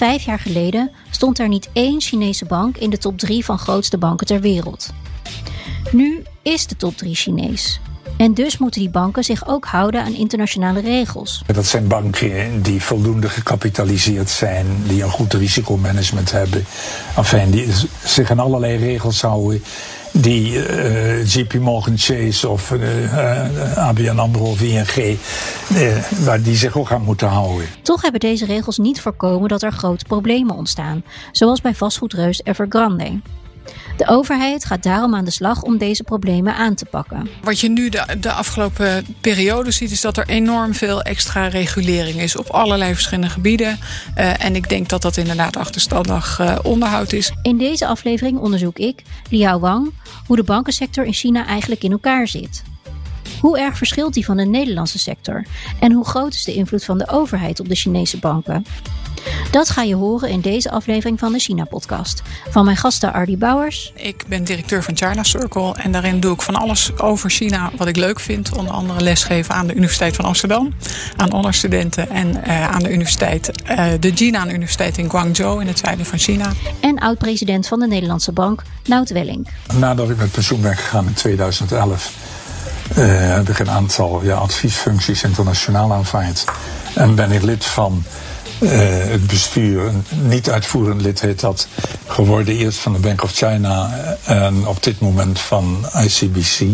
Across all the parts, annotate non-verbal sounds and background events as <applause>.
Vijf jaar geleden stond er niet één Chinese bank in de top 3 van grootste banken ter wereld. Nu is de top 3 Chinees. En dus moeten die banken zich ook houden aan internationale regels. Dat zijn banken die voldoende gecapitaliseerd zijn, die een goed risicomanagement hebben. Enfin, die zich aan allerlei regels houden die uh, eh, JP Morgan Chase of uh, uh, ABN AMRO of ING, waar die zich ook aan moeten houden. Toch hebben deze regels niet voorkomen dat er grote problemen ontstaan, zoals bij vastgoedreus Evergrande. De overheid gaat daarom aan de slag om deze problemen aan te pakken. Wat je nu de, de afgelopen periode ziet, is dat er enorm veel extra regulering is op allerlei verschillende gebieden. Uh, en ik denk dat dat inderdaad achterstallig uh, onderhoud is. In deze aflevering onderzoek ik, Liao Wang, hoe de bankensector in China eigenlijk in elkaar zit. Hoe erg verschilt die van de Nederlandse sector? En hoe groot is de invloed van de overheid op de Chinese banken? Dat ga je horen in deze aflevering van de China-podcast. Van mijn gasten Ardy Bouwers. Ik ben directeur van China Circle en daarin doe ik van alles over China wat ik leuk vind. Onder andere lesgeven aan de Universiteit van Amsterdam, aan onderstudenten en uh, aan de universiteit, uh, de Jinan Universiteit in Guangzhou in het zuiden van China. En oud-president van de Nederlandse Bank, Nout Welling. Nadat ik met pensioen ben gegaan in 2011 uh, heb ik een aantal ja, adviesfuncties internationaal aanvaard. En ben ik lid van uh, het bestuur, een niet-uitvoerend lid heet dat, geworden. Eerst van de Bank of China en op dit moment van ICBC,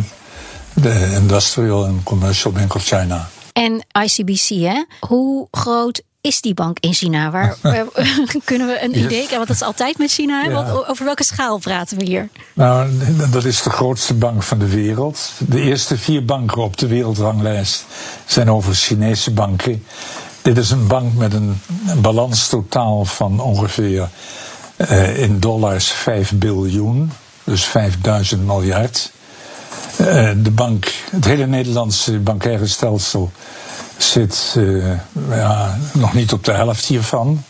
de Industrial and Commercial Bank of China. En ICBC, hè? Hoe groot is die bank in China? Waar, <laughs> kunnen we een idee krijgen? Want dat is altijd met China. Ja. over welke schaal praten we hier? Nou, dat is de grootste bank van de wereld. De eerste vier banken op de wereldranglijst zijn over Chinese banken. Dit is een bank met een, balans totaal van ongeveer uh, in dollars 5 biljoen, dus 5000 miljard. Uh, de bank, het hele Nederlandse bankaire stelsel zit uh, ja, nog niet op de helft hiervan.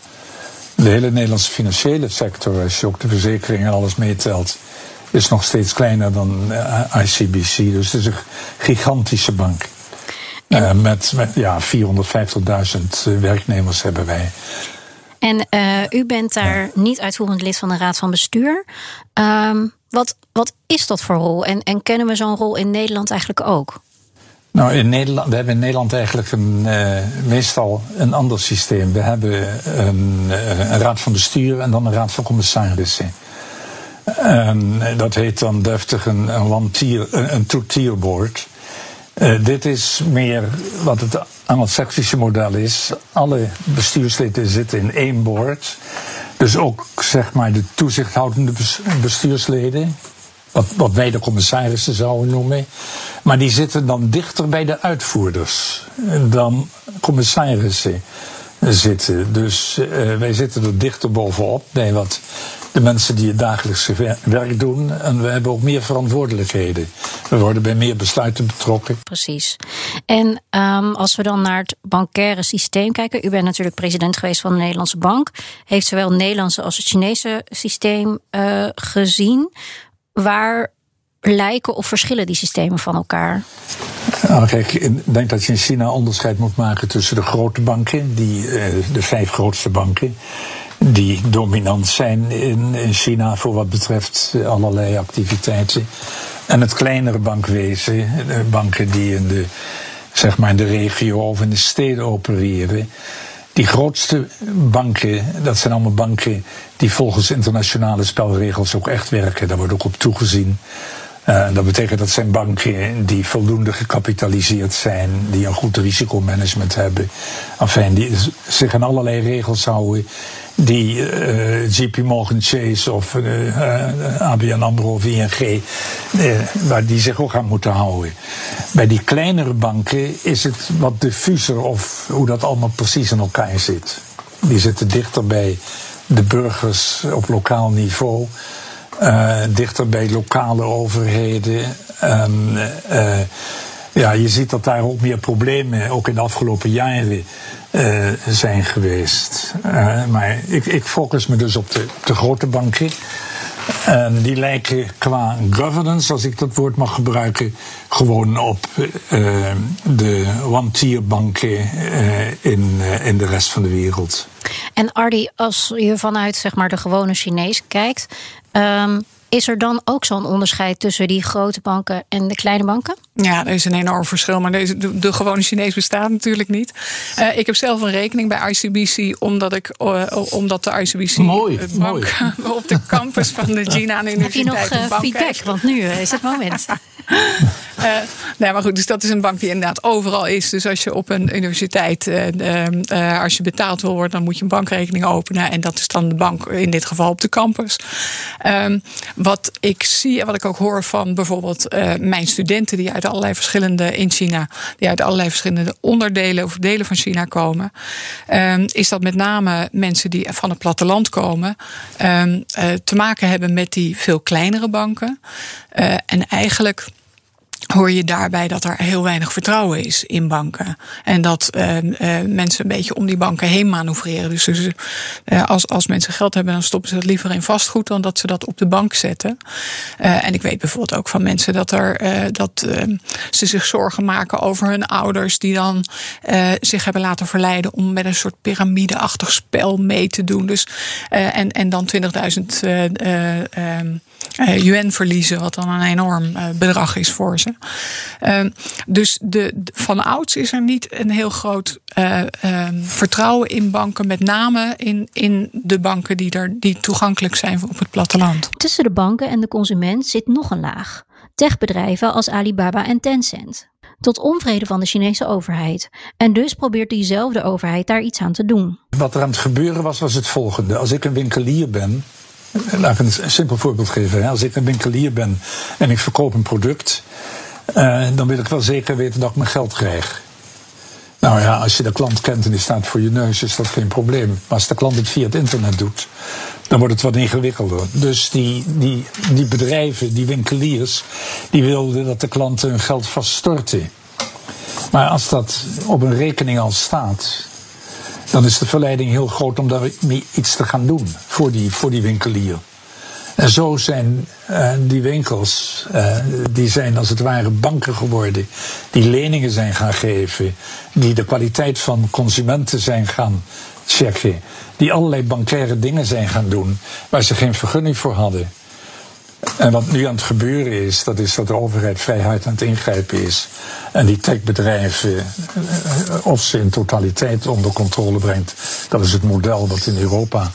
De hele Nederlandse financiële sector, als je ook de verzekering en alles meetelt, is nog steeds kleiner dan ICBC. Dus het is een gigantische bank. Uh, met, met ja, 450.000 eh, werknemers hebben wij. En uh, u bent daar ja. niet uitvoerend lid van de Raad van Bestuur. Um, wat, wat is dat voor rol? En, en kennen we zo'n rol in Nederland eigenlijk ook? Nou, in Nederland, we hebben in Nederland eigenlijk een, uh, meestal een ander systeem. We hebben een, een, raad van bestuur en dan een raad van commissarissen. En dat heet dan deftig een, een one-tier, een two-tier board. Uh, dit is meer wat het Anglo-Saxische model is. Alle bestuursleden zitten in één board. Dus ook zeg maar de toezichthoudende bestuursleden. Wat, wat wij de commissarissen zouden noemen. Maar die zitten dan dichter bij de uitvoerders dan commissarissen zitten. Dus uh, wij zitten er dichter bovenop bij wat de mensen die het dagelijkse werk doen. En we hebben ook meer verantwoordelijkheden. We worden bij meer besluiten betrokken. Precies. En um, als we dan naar het bankaire systeem kijken. U bent natuurlijk president geweest van de Nederlandse Bank. Heeft zowel het Nederlandse als het Chinese systeem uh, gezien. Waar lijken of verschillen die systemen van elkaar? Nou, kijk, ik denk dat je in China onderscheid moet maken tussen de grote banken, die, uh, de vijf grootste banken die dominant zijn in, in China voor wat betreft allerlei activiteiten. En het kleinere bankwezen, de banken die in de, zeg maar in de regio of in de steden opereren. Die grootste banken, dat zijn allemaal banken die volgens internationale spelregels ook echt werken. Daar wordt ook op toegezien. Uh, dat betekent dat zijn banken die voldoende gecapitaliseerd zijn, die een goed risicomanagement hebben. Enfin, die zich aan allerlei regels houden die uh, JP Morgan Chase of uh, ABN AMRO of ING, waar die zich ook aan moeten houden. Bij die kleinere banken is het wat diffuser of hoe dat allemaal precies in elkaar zit. Die zitten dichter bij de burgers op lokaal niveau, dichter bij lokale overheden. Um, ja, je ziet dat daar ook meer problemen, ook in de afgelopen jaren, uh, zijn geweest. Maar ik, ik, focus me dus op de, de grote banken. En die lijken qua governance, als ik dat woord mag gebruiken, gewoon op uh, de one-tier banken in, in de rest van de wereld. En Ardi, als je vanuit zeg maar, de gewone Chinees kijkt, um, is er dan ook zo'n onderscheid tussen die grote banken en de kleine banken? Ja, er is een enorm verschil. Maar deze, de, gewone Chinees bestaat natuurlijk niet. Uh, ik heb zelf een rekening bij ICBC, omdat, ik, uh, omdat de ICBC mooi, bank mooi. <laughs> op de campus van de Gina Universiteit. Heb je nog uh, feedback? Want nu is het moment. <laughs> Uh, nee, maar goed, dus dat is een bank die inderdaad overal is. Dus als je op een universiteit, uh, uh, als je betaald wil worden, dan moet je een bankrekening openen. En dat is dan de bank, in dit geval op de campus. Um, wat ik zie en wat ik ook hoor van bijvoorbeeld mijn studenten die uit allerlei verschillende in China, die uit allerlei verschillende onderdelen of delen van China komen, um, is dat met name mensen die van het platteland komen, um, te maken hebben met die veel kleinere banken. en eigenlijk hoor je daarbij dat er heel weinig vertrouwen is in banken. En dat uh, uh, mensen een beetje om die banken heen manoeuvreren. Dus, dus uh, als, als mensen geld hebben, dan stoppen ze dat liever in vastgoed dan dat ze dat op de bank zetten. en ik weet bijvoorbeeld ook van mensen dat, er, dat ehm, ze zich zorgen maken over hun ouders, die dan zich hebben laten verleiden om met een soort piramideachtig spel mee te doen. Dus, en, en dan 20.000 uh, yuan verliezen, wat dan een enorm uh, bedrag is voor ze. Uh, dus de, van ouds is er niet een heel groot ehm, vertrouwen in banken, met name in, in de banken die, er, die toegankelijk zijn op het platteland. Tussen de banken en de consument zit nog een laag. Techbedrijven als Alibaba en Tencent. Tot onvrede van de Chinese overheid. En dus probeert diezelfde overheid daar iets aan te doen. Wat er aan het gebeuren was, was het volgende. Als ik een winkelier ben Laat ik een simpel voorbeeld geven. Als ik een winkelier ben en ik verkoop een product, uh, dan wil ik wel zeker weten dat ik mijn geld krijg. Nou ja, als je de klant kent en die staat voor je neus, is dat geen probleem. Maar als de klant het via het internet doet, dan wordt het wat ingewikkelder. Dus die, die, die bedrijven, die winkeliers, die wilden dat de klanten hun geld vaststorten. Maar als dat op een rekening al staat, dan is de verleiding heel groot om daarmee iets te gaan doen voor die, voor die winkelier. En zo zijn uh, die winkels, uh, die zijn als het ware banken geworden, die leningen zijn gaan geven, die de kwaliteit van consumenten zijn gaan checken, die allerlei bankaire dingen zijn gaan doen waar ze geen vergunning voor hadden. En wat nu aan het gebeuren is, dat is dat de overheid vrij hard aan het ingrijpen is. En die techbedrijven, eh, of ze in totaliteit onder controle brengt. Dat is het model dat in Europa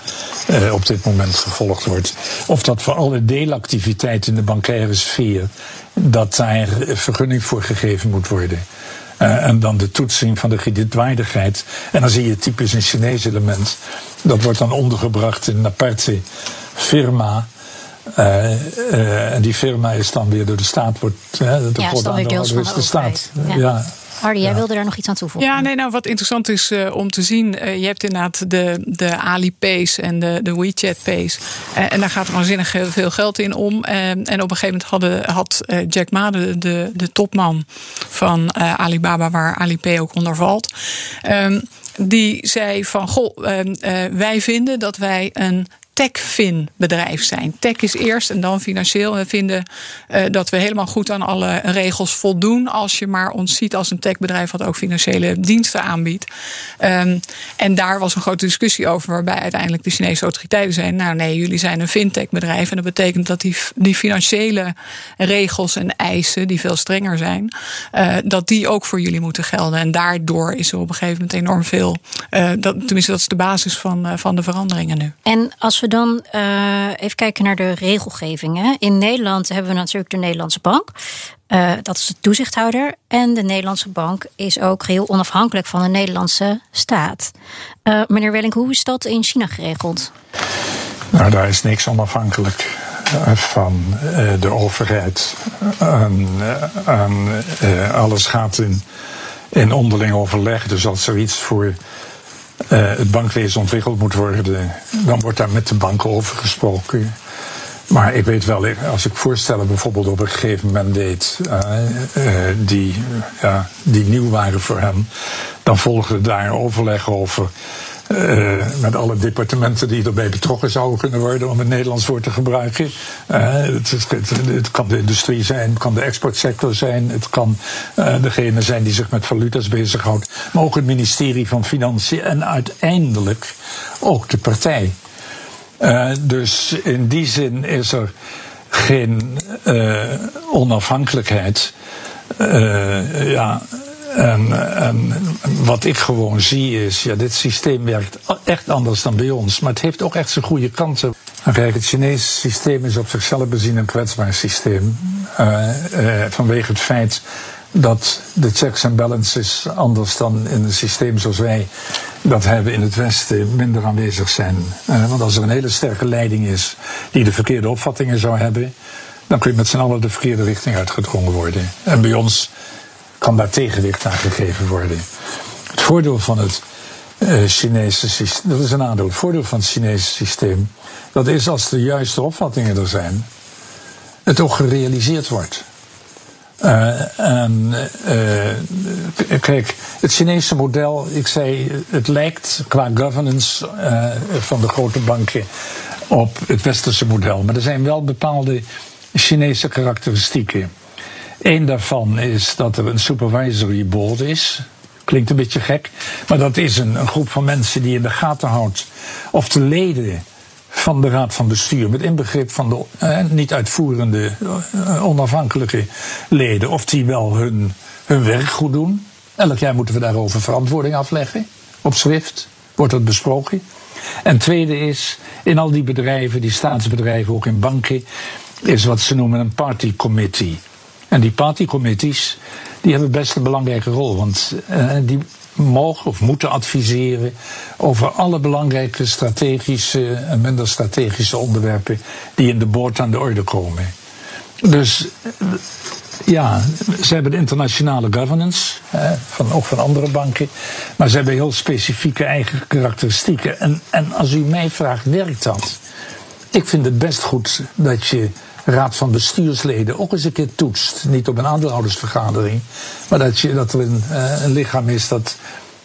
eh, op dit moment gevolgd wordt. Of dat voor alle deelactiviteiten in de bankaire sfeer, dat daar vergunning voor gegeven moet worden. Uh, en dan de toetsing van de kredietwaardigheid. En dan zie je typisch een Chinees element. Dat wordt dan ondergebracht in een aparte firma. Uh, uh, en die firma is dan weer door de staat wordt. Uh, de ja, de, de staat. Ja. ja. Hardy, jij wilde daar nog iets aan toevoegen? Ja, nee, nou, wat interessant is uh, om te zien. Uh, je hebt inderdaad de, de Alipays en de, de WeChat Pays. Uh, en daar gaat waanzinnig veel geld in om. en op een gegeven moment hadden, had Jack Ma, de, de, de topman van Alibaba, waar Alipay ook onder valt. Um, die zei van, goh, wij vinden dat wij een techfin bedrijf zijn. Tech is eerst en dan financieel. We vinden uh, dat we helemaal goed aan alle regels voldoen. Als je maar ons ziet als een techbedrijf wat ook financiële diensten aanbiedt. Um, en daar was een grote discussie over, waarbij uiteindelijk de Chinese autoriteiten zeiden: Nou, nee, jullie zijn een fintech-bedrijf. En dat betekent dat die, financiële regels en eisen, die veel strenger zijn, uh, dat die ook voor jullie moeten gelden. En daardoor is er op een gegeven moment enorm veel. Uh, dat, tenminste, dat is de basis van, van de veranderingen nu. En als we dan uh, even kijken naar de regelgeving. Hè. In Nederland hebben we natuurlijk de Nederlandse Bank. Uh, dat is de toezichthouder. En de Nederlandse Bank is ook heel onafhankelijk van de Nederlandse staat. Uh, meneer Welling, hoe is dat in China geregeld? Nou, daar is niks onafhankelijk van de overheid. alles gaat in, in onderling overleg. Dus als zoiets voor het bankwezen ontwikkeld moet worden, dan wordt daar met de banken over gesproken. Maar ik weet wel, als ik voorstellen bijvoorbeeld op een gegeven moment deed, uh, uh, die, die nieuw waren voor hem, dan volgde daar overleg over uh, met alle departementen die erbij betrokken zouden kunnen worden, om het Nederlands woord te gebruiken. Uh, het, het, kan de industrie zijn, het kan de exportsector zijn, het kan uh, degene zijn die zich met valuta's bezighoudt, maar ook het ministerie van Financiën en uiteindelijk ook de partij. dus in die zin is er geen onafhankelijkheid. ja, en, en, wat ik gewoon zie is, ja, dit systeem werkt echt anders dan bij ons. Maar het heeft ook echt zijn goede kanten. Kijk, het Chinese systeem is op zichzelf bezien een kwetsbaar systeem. Uh, uh, vanwege het feit dat de checks en balances anders dan in een systeem zoals wij dat hebben in het Westen minder aanwezig zijn. Uh, want als er een hele sterke leiding is die de verkeerde opvattingen zou hebben, dan kun je met z'n allen de verkeerde richting uitgedrongen worden. En bij ons kan daar tegenwicht aan gegeven worden. Het voordeel van het uh, Chinese systeem, dat is een aandeel. Het voordeel van het Chinese systeem, dat is als de juiste opvattingen er zijn, het ook gerealiseerd wordt. Uh, en, uh, kijk, het Chinese model, ik zei, het lijkt qua governance van de grote banken op het westerse model. Maar er zijn wel bepaalde Chinese karakteristieken. Eén daarvan is dat er een supervisory board is. Klinkt een beetje gek, maar dat is een, een groep van mensen die in de gaten houdt of de leden van de raad van bestuur, met inbegrip van de eh, niet uitvoerende, eh, onafhankelijke leden, of die wel hun, hun werk goed doen. Elk jaar moeten we daarover verantwoording afleggen. Op Swift wordt dat besproken. En tweede is, in al die bedrijven, die staatsbedrijven, ook in banken, is wat ze noemen een party committee. En die partycommittees, die hebben best een belangrijke rol. Want uh, die mogen of moeten adviseren over alle belangrijke strategische en minder strategische onderwerpen die in de board aan de orde komen. Dus ja, ze hebben de internationale governance, hè, van, ook van andere banken, maar ze hebben heel specifieke eigen karakteristieken. En, en als u mij vraagt, werkt dat? Ik vind het best goed dat je raad van bestuursleden ook eens een keer toetst. Niet op een aandeelhoudersvergadering, maar dat, je, dat er een, uh, een lichaam is dat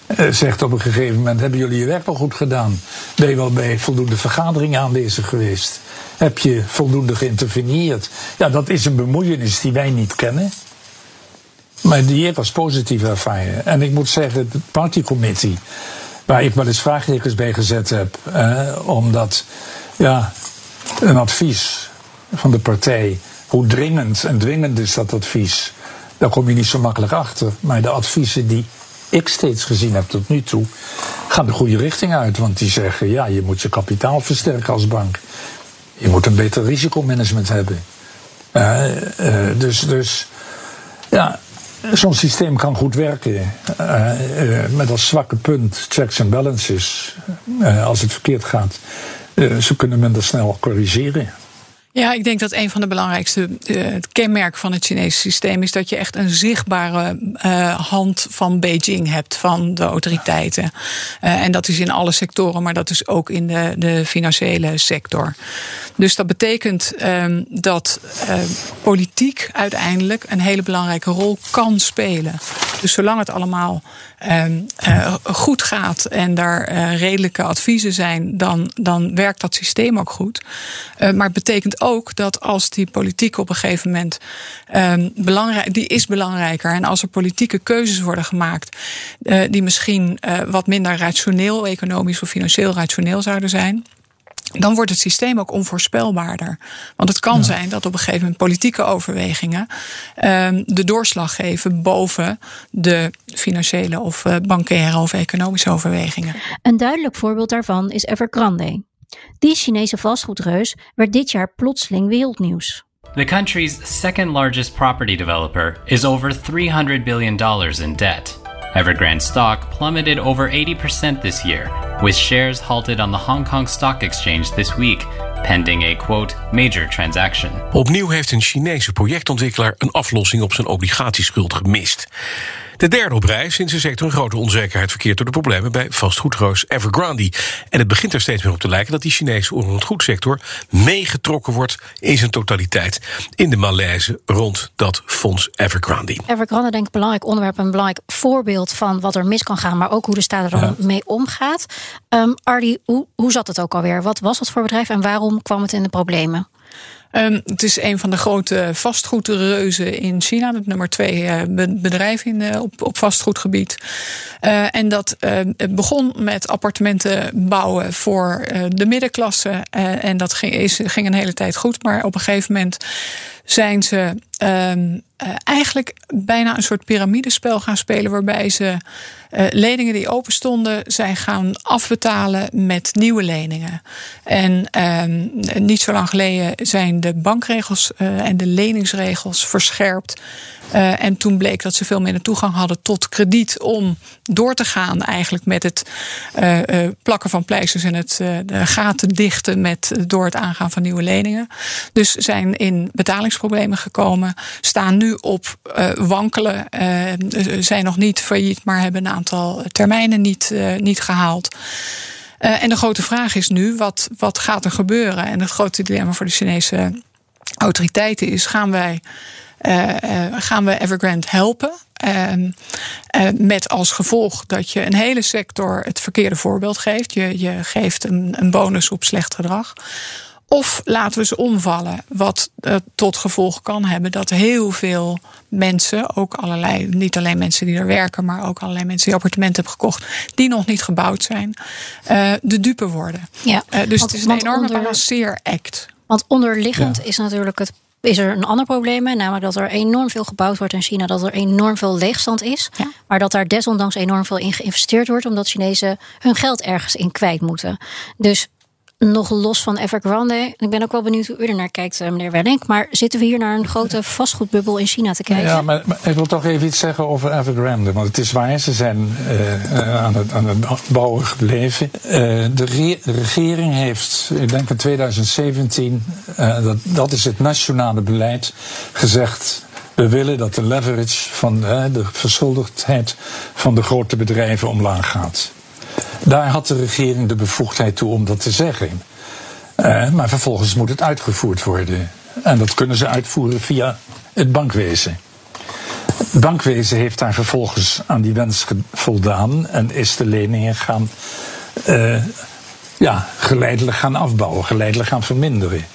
uh, zegt op een gegeven moment: Hebben jullie je werk wel goed gedaan? Ben je wel bij voldoende vergaderingen aanwezig geweest? Heb je voldoende geïnterveneerd? Ja, dat is een bemoeienis die wij niet kennen. Maar die ik als positief ervaren. En ik moet zeggen, de partycommittee, waar ik wel eens vraagtekens bij gezet heb, uh, omdat ja, een advies van de partij. Hoe dringend en dwingend is dat advies? Daar kom je niet zo makkelijk achter. Maar de adviezen die ik steeds gezien heb tot nu toe, gaan de goede richting uit. Want die zeggen, ja, je moet je kapitaal versterken als bank. Je moet een beter risicomanagement hebben. Uh, uh, dus, dus, ja, zo'n systeem kan goed werken. Uh, met als zwakke punt checks en balances. als het verkeerd gaat. ze kunnen minder snel corrigeren. Ja, ik denk dat een van de belangrijkste uh, kenmerken van het Chinese systeem is dat je echt een zichtbare uh, hand van Beijing hebt, van de autoriteiten. Uh, en dat is in alle sectoren, maar dat is ook in de, de financiële sector. Dus dat betekent um, dat politiek uiteindelijk een hele belangrijke rol kan spelen. Dus zolang het allemaal um, goed gaat en daar redelijke adviezen zijn, dan, dan werkt dat systeem ook goed. maar het betekent ook dat als die politiek op een gegeven moment um, belangrijk, die is belangrijker. En als er politieke keuzes worden gemaakt die misschien wat minder rationeel, economisch of financieel rationeel zouden zijn dan wordt het systeem ook onvoorspelbaarder. Want het kan ja. zijn dat op een gegeven moment politieke overwegingen um, de doorslag geven boven de financiële of uh, bankaire of economische overwegingen. Een duidelijk voorbeeld daarvan is Evergrande. Die Chinese vastgoedreus werd dit jaar plotseling wereldnieuws. The country's second largest property developer is over $300 billion in debt. Evergrande stock plummeted over 80% this year, with shares halted on the Hong Kong Stock Exchange this week, pending a quote major transaction. Opnieuw heeft een Chinese projectontwikkelaar een aflossing op zijn obligatieschuld gemist. De derde op rij sinds de sector een grote onzekerheid verkeert door de problemen bij vastgoedroos Evergrande. En het begint er steeds meer op te lijken dat die Chinese onroerendgoedsector meegetrokken wordt in zijn totaliteit in de malaise rond dat fonds Evergrande. Evergrande denk ik een belangrijk onderwerp, een belangrijk voorbeeld van wat er mis kan gaan, maar ook hoe de staat er dan mee omgaat. Um, Ardy, hoe, hoe zat het ook alweer? Wat was het voor bedrijf en waarom kwam het in de problemen? Um, het is een van de grote vastgoedreuzen in China. Het nummer twee uh, bedrijf in, uh, op, op vastgoedgebied. Uh, en dat begon met appartementen bouwen voor de middenklasse. en dat ging, ging een hele tijd goed. Maar op een gegeven moment zijn ze um, uh, eigenlijk bijna een soort piramidespel gaan spelen. Waarbij ze uh, leningen die open stonden zijn gaan afbetalen met nieuwe leningen. En um, niet zo lang geleden zijn de bankregels uh, en de leningsregels verscherpt. Uh, en toen bleek dat ze veel minder toegang hadden tot krediet om door te gaan eigenlijk met het uh, uh, plakken van pleisters en het de gaten dichten met door het aangaan van nieuwe leningen. Dus zijn in betalingsproblemen gekomen, staan nu op wankelen, zijn nog niet failliet, maar hebben een aantal termijnen niet, niet gehaald. En de grote vraag is nu: wat, wat gaat er gebeuren? En het grote dilemma voor de Chinese autoriteiten is: gaan wij gaan we Evergrande helpen. Uh, met als gevolg dat je een hele sector het verkeerde voorbeeld geeft. Je, je geeft een, een bonus op slecht gedrag. Of laten we ze omvallen, wat uh, tot gevolg kan hebben dat heel veel mensen, ook allerlei, niet alleen mensen die er werken, maar ook allerlei mensen die appartementen hebben gekocht, die nog niet gebouwd zijn, uh, de dupe worden. Ja, uh, dus want, het is een enorme balanceeract. Want onderliggend ja. is natuurlijk het is er een ander probleem, namelijk dat er enorm veel gebouwd wordt in China, dat er enorm veel leegstand is, ja. maar dat daar desondanks enorm veel in geïnvesteerd wordt, omdat Chinezen hun geld ergens in kwijt moeten. Dus nog los van Evergrande. Ik ben ook wel benieuwd hoe u er naar kijkt, eh, meneer Wellink. Maar zitten we hier naar een grote vastgoedbubbel in China te kijken? Ja, maar, ik wil toch even iets zeggen over Evergrande. Want het is waar, ze zijn uh, aan, het, aan het bouwen gebleven. De re regering heeft, ik denk in 2017, dat, dat is het nationale beleid, gezegd... We willen dat de leverage van de verschuldigdheid van de grote bedrijven omlaag gaat. Daar had de regering de bevoegdheid toe om dat te zeggen. Uh, maar vervolgens moet het uitgevoerd worden. En dat kunnen ze uitvoeren via het bankwezen. Het bankwezen heeft daar vervolgens aan die wens voldaan en is de leningen gaan, uh, ja, geleidelijk gaan afbouwen, geleidelijk gaan verminderen.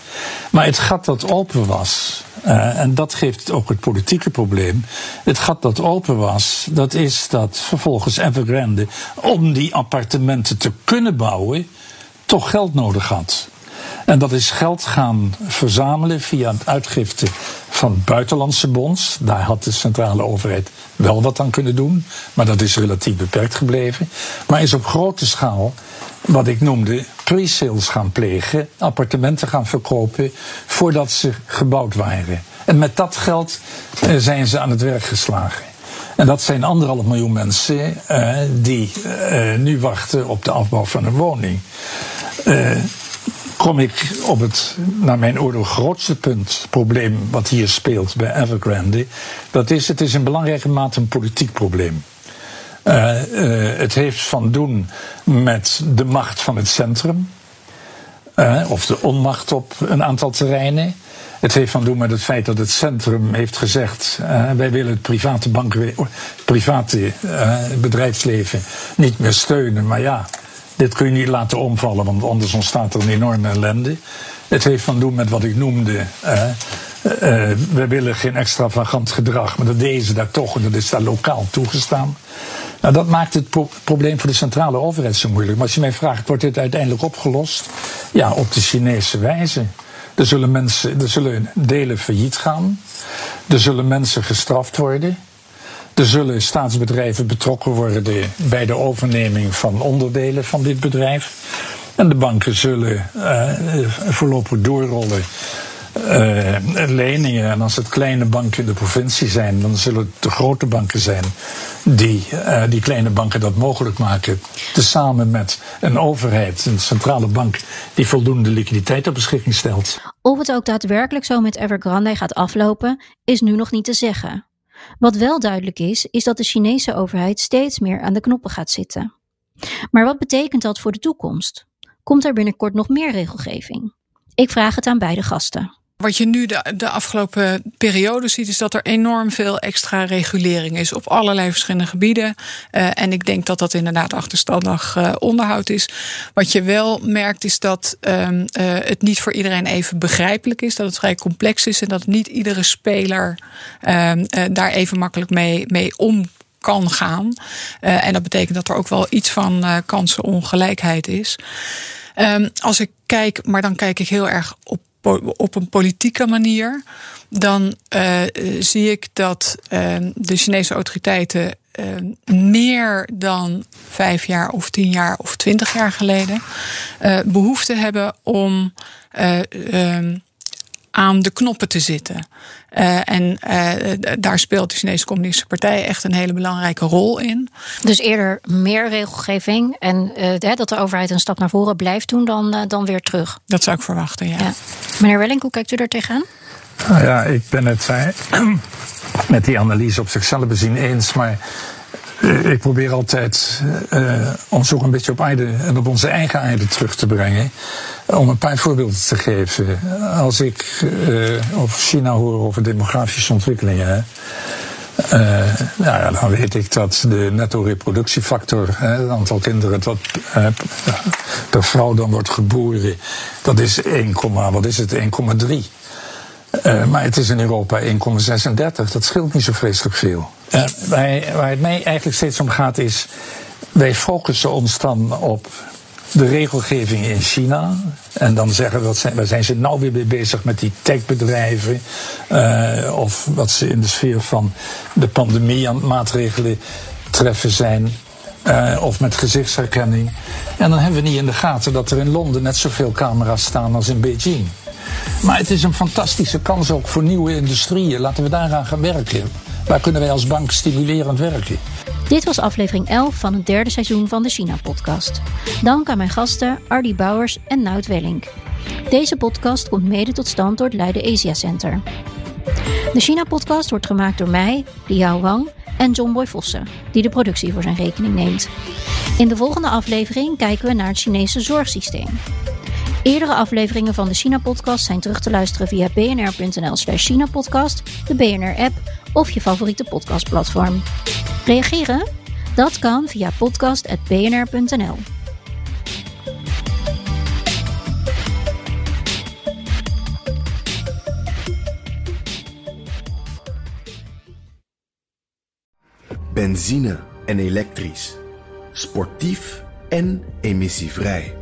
Maar het gat dat open was, uh, en dat geeft ook het politieke probleem. Het gat dat open was, dat is dat vervolgens Evergrande, om die appartementen te kunnen bouwen, toch geld nodig had. En dat is geld gaan verzamelen via het uitgifte van buitenlandse bonds. Daar had de centrale overheid wel wat aan kunnen doen, maar dat is relatief beperkt gebleven. Maar is op grote schaal wat ik noemde pre-sales gaan plegen, appartementen gaan verkopen voordat ze gebouwd waren. En met dat geld uh, zijn ze aan het werk geslagen. En dat zijn anderhalf miljoen mensen uh, die uh, nu wachten op de afbouw van een woning. kom ik op het, naar mijn oordeel, grootste punt, probleem wat hier speelt bij Evergrande. Dat is, het is in belangrijke mate een politiek probleem. Uh, uh, het heeft van doen met de macht van het centrum. Uh, of de onmacht op een aantal terreinen. Het heeft van doen met het feit dat het centrum heeft gezegd: wij willen het private, banken, private bedrijfsleven niet meer steunen. Maar ja, dit kun je niet laten omvallen, want anders ontstaat er een enorme ellende. Het heeft van doen met wat ik noemde. we willen geen extravagant gedrag, maar dat deden ze daar toch en dat is daar lokaal toegestaan. Nou, dat maakt het pro probleem voor de centrale overheid zo moeilijk. Maar als je mij vraagt, wordt dit uiteindelijk opgelost? Ja, op de Chinese wijze. Er zullen, mensen, er zullen delen failliet gaan. Er zullen mensen gestraft worden. Er zullen staatsbedrijven betrokken worden bij de overneming van onderdelen van dit bedrijf. En de banken zullen uh, voorlopig doorrollen. Uh, leningen. En als het kleine banken in de provincie zijn, dan zullen het de grote banken zijn die uh, die kleine banken dat mogelijk maken. Tezamen met een overheid, een centrale bank, die voldoende liquiditeit ter beschikking stelt. Of het ook daadwerkelijk zo met Evergrande gaat aflopen, is nu nog niet te zeggen. Wat wel duidelijk is, is dat de Chinese overheid steeds meer aan de knoppen gaat zitten. Maar wat betekent dat voor de toekomst? Komt er binnenkort nog meer regelgeving? Ik vraag het aan beide gasten. Wat je nu de, de afgelopen periode ziet, is dat er enorm veel extra regulering is op allerlei verschillende gebieden. Uh, en ik denk dat dat inderdaad achterstallig uh, onderhoud is. Wat je wel merkt, is dat um, uh, het niet voor iedereen even begrijpelijk is. Dat het vrij complex is en dat niet iedere speler um, daar even makkelijk mee, mee om kan gaan. En dat betekent dat er ook wel iets van kansenongelijkheid is. Um, als ik kijk, maar dan kijk ik heel erg op op een politieke manier, dan uh, zie ik dat uh, de Chinese autoriteiten uh, meer dan vijf jaar of tien jaar of twintig jaar geleden behoefte hebben om um, aan de knoppen te zitten. Uh, en uh, daar speelt de Chinese Communistische Partij echt een hele belangrijke rol in. Dus eerder meer regelgeving en uh, dat de overheid een stap naar voren blijft doen dan, dan weer terug. Dat zou ik verwachten, ja. ja. Meneer Welling, hoe kijkt u er tegenaan? Nou ja, ik ben het <clears throat> met die analyse op zichzelf bezien eens, maar ik probeer altijd uh, ons ook een beetje op aarde en op onze eigen aarde terug te brengen. Om een paar voorbeelden te geven. Als ik uh, over China hoor over demografische ontwikkelingen. Nou ja, dan weet ik dat de netto-reproductiefactor, het aantal kinderen dat uh, per vrouw dan wordt geboren, dat is 1, wat is het, 1,3. Uh, maar het is in Europa 1,36. Dat scheelt niet zo vreselijk veel. Uh, wij, waar het mij eigenlijk steeds om gaat is. Wij focussen ons dan op de regelgeving in China. En dan zeggen we, zijn, waar zijn ze nou weer mee bezig met die techbedrijven? Uh, of wat ze in de sfeer van de pandemie aan maatregelen treffen zijn. Of met gezichtsherkenning. En dan hebben we niet in de gaten dat er in Londen net zoveel camera's staan als in Beijing. Maar het is een fantastische kans ook voor nieuwe industrieën. Laten we daaraan gaan werken. Waar kunnen wij als bank stimulerend werken? Dit was aflevering 11 van het derde seizoen van de China-podcast. Dank aan mijn gasten Ardy Bouwers en Nout Wellink. Deze podcast komt mede tot stand door het Leiden Asia Center. De China-podcast wordt gemaakt door mij, Liao Wang en John Boy Vossen, die de productie voor zijn rekening neemt. In de volgende aflevering kijken we naar het Chinese zorgsysteem. Eerdere afleveringen van de China-podcast zijn terug te luisteren via bnr.nl slash China-podcast, de BNR-app of je favoriete podcastplatform. Reageren? Dat kan via podcast.bnr.nl. Benzine en elektrisch. Sportief en emissievrij.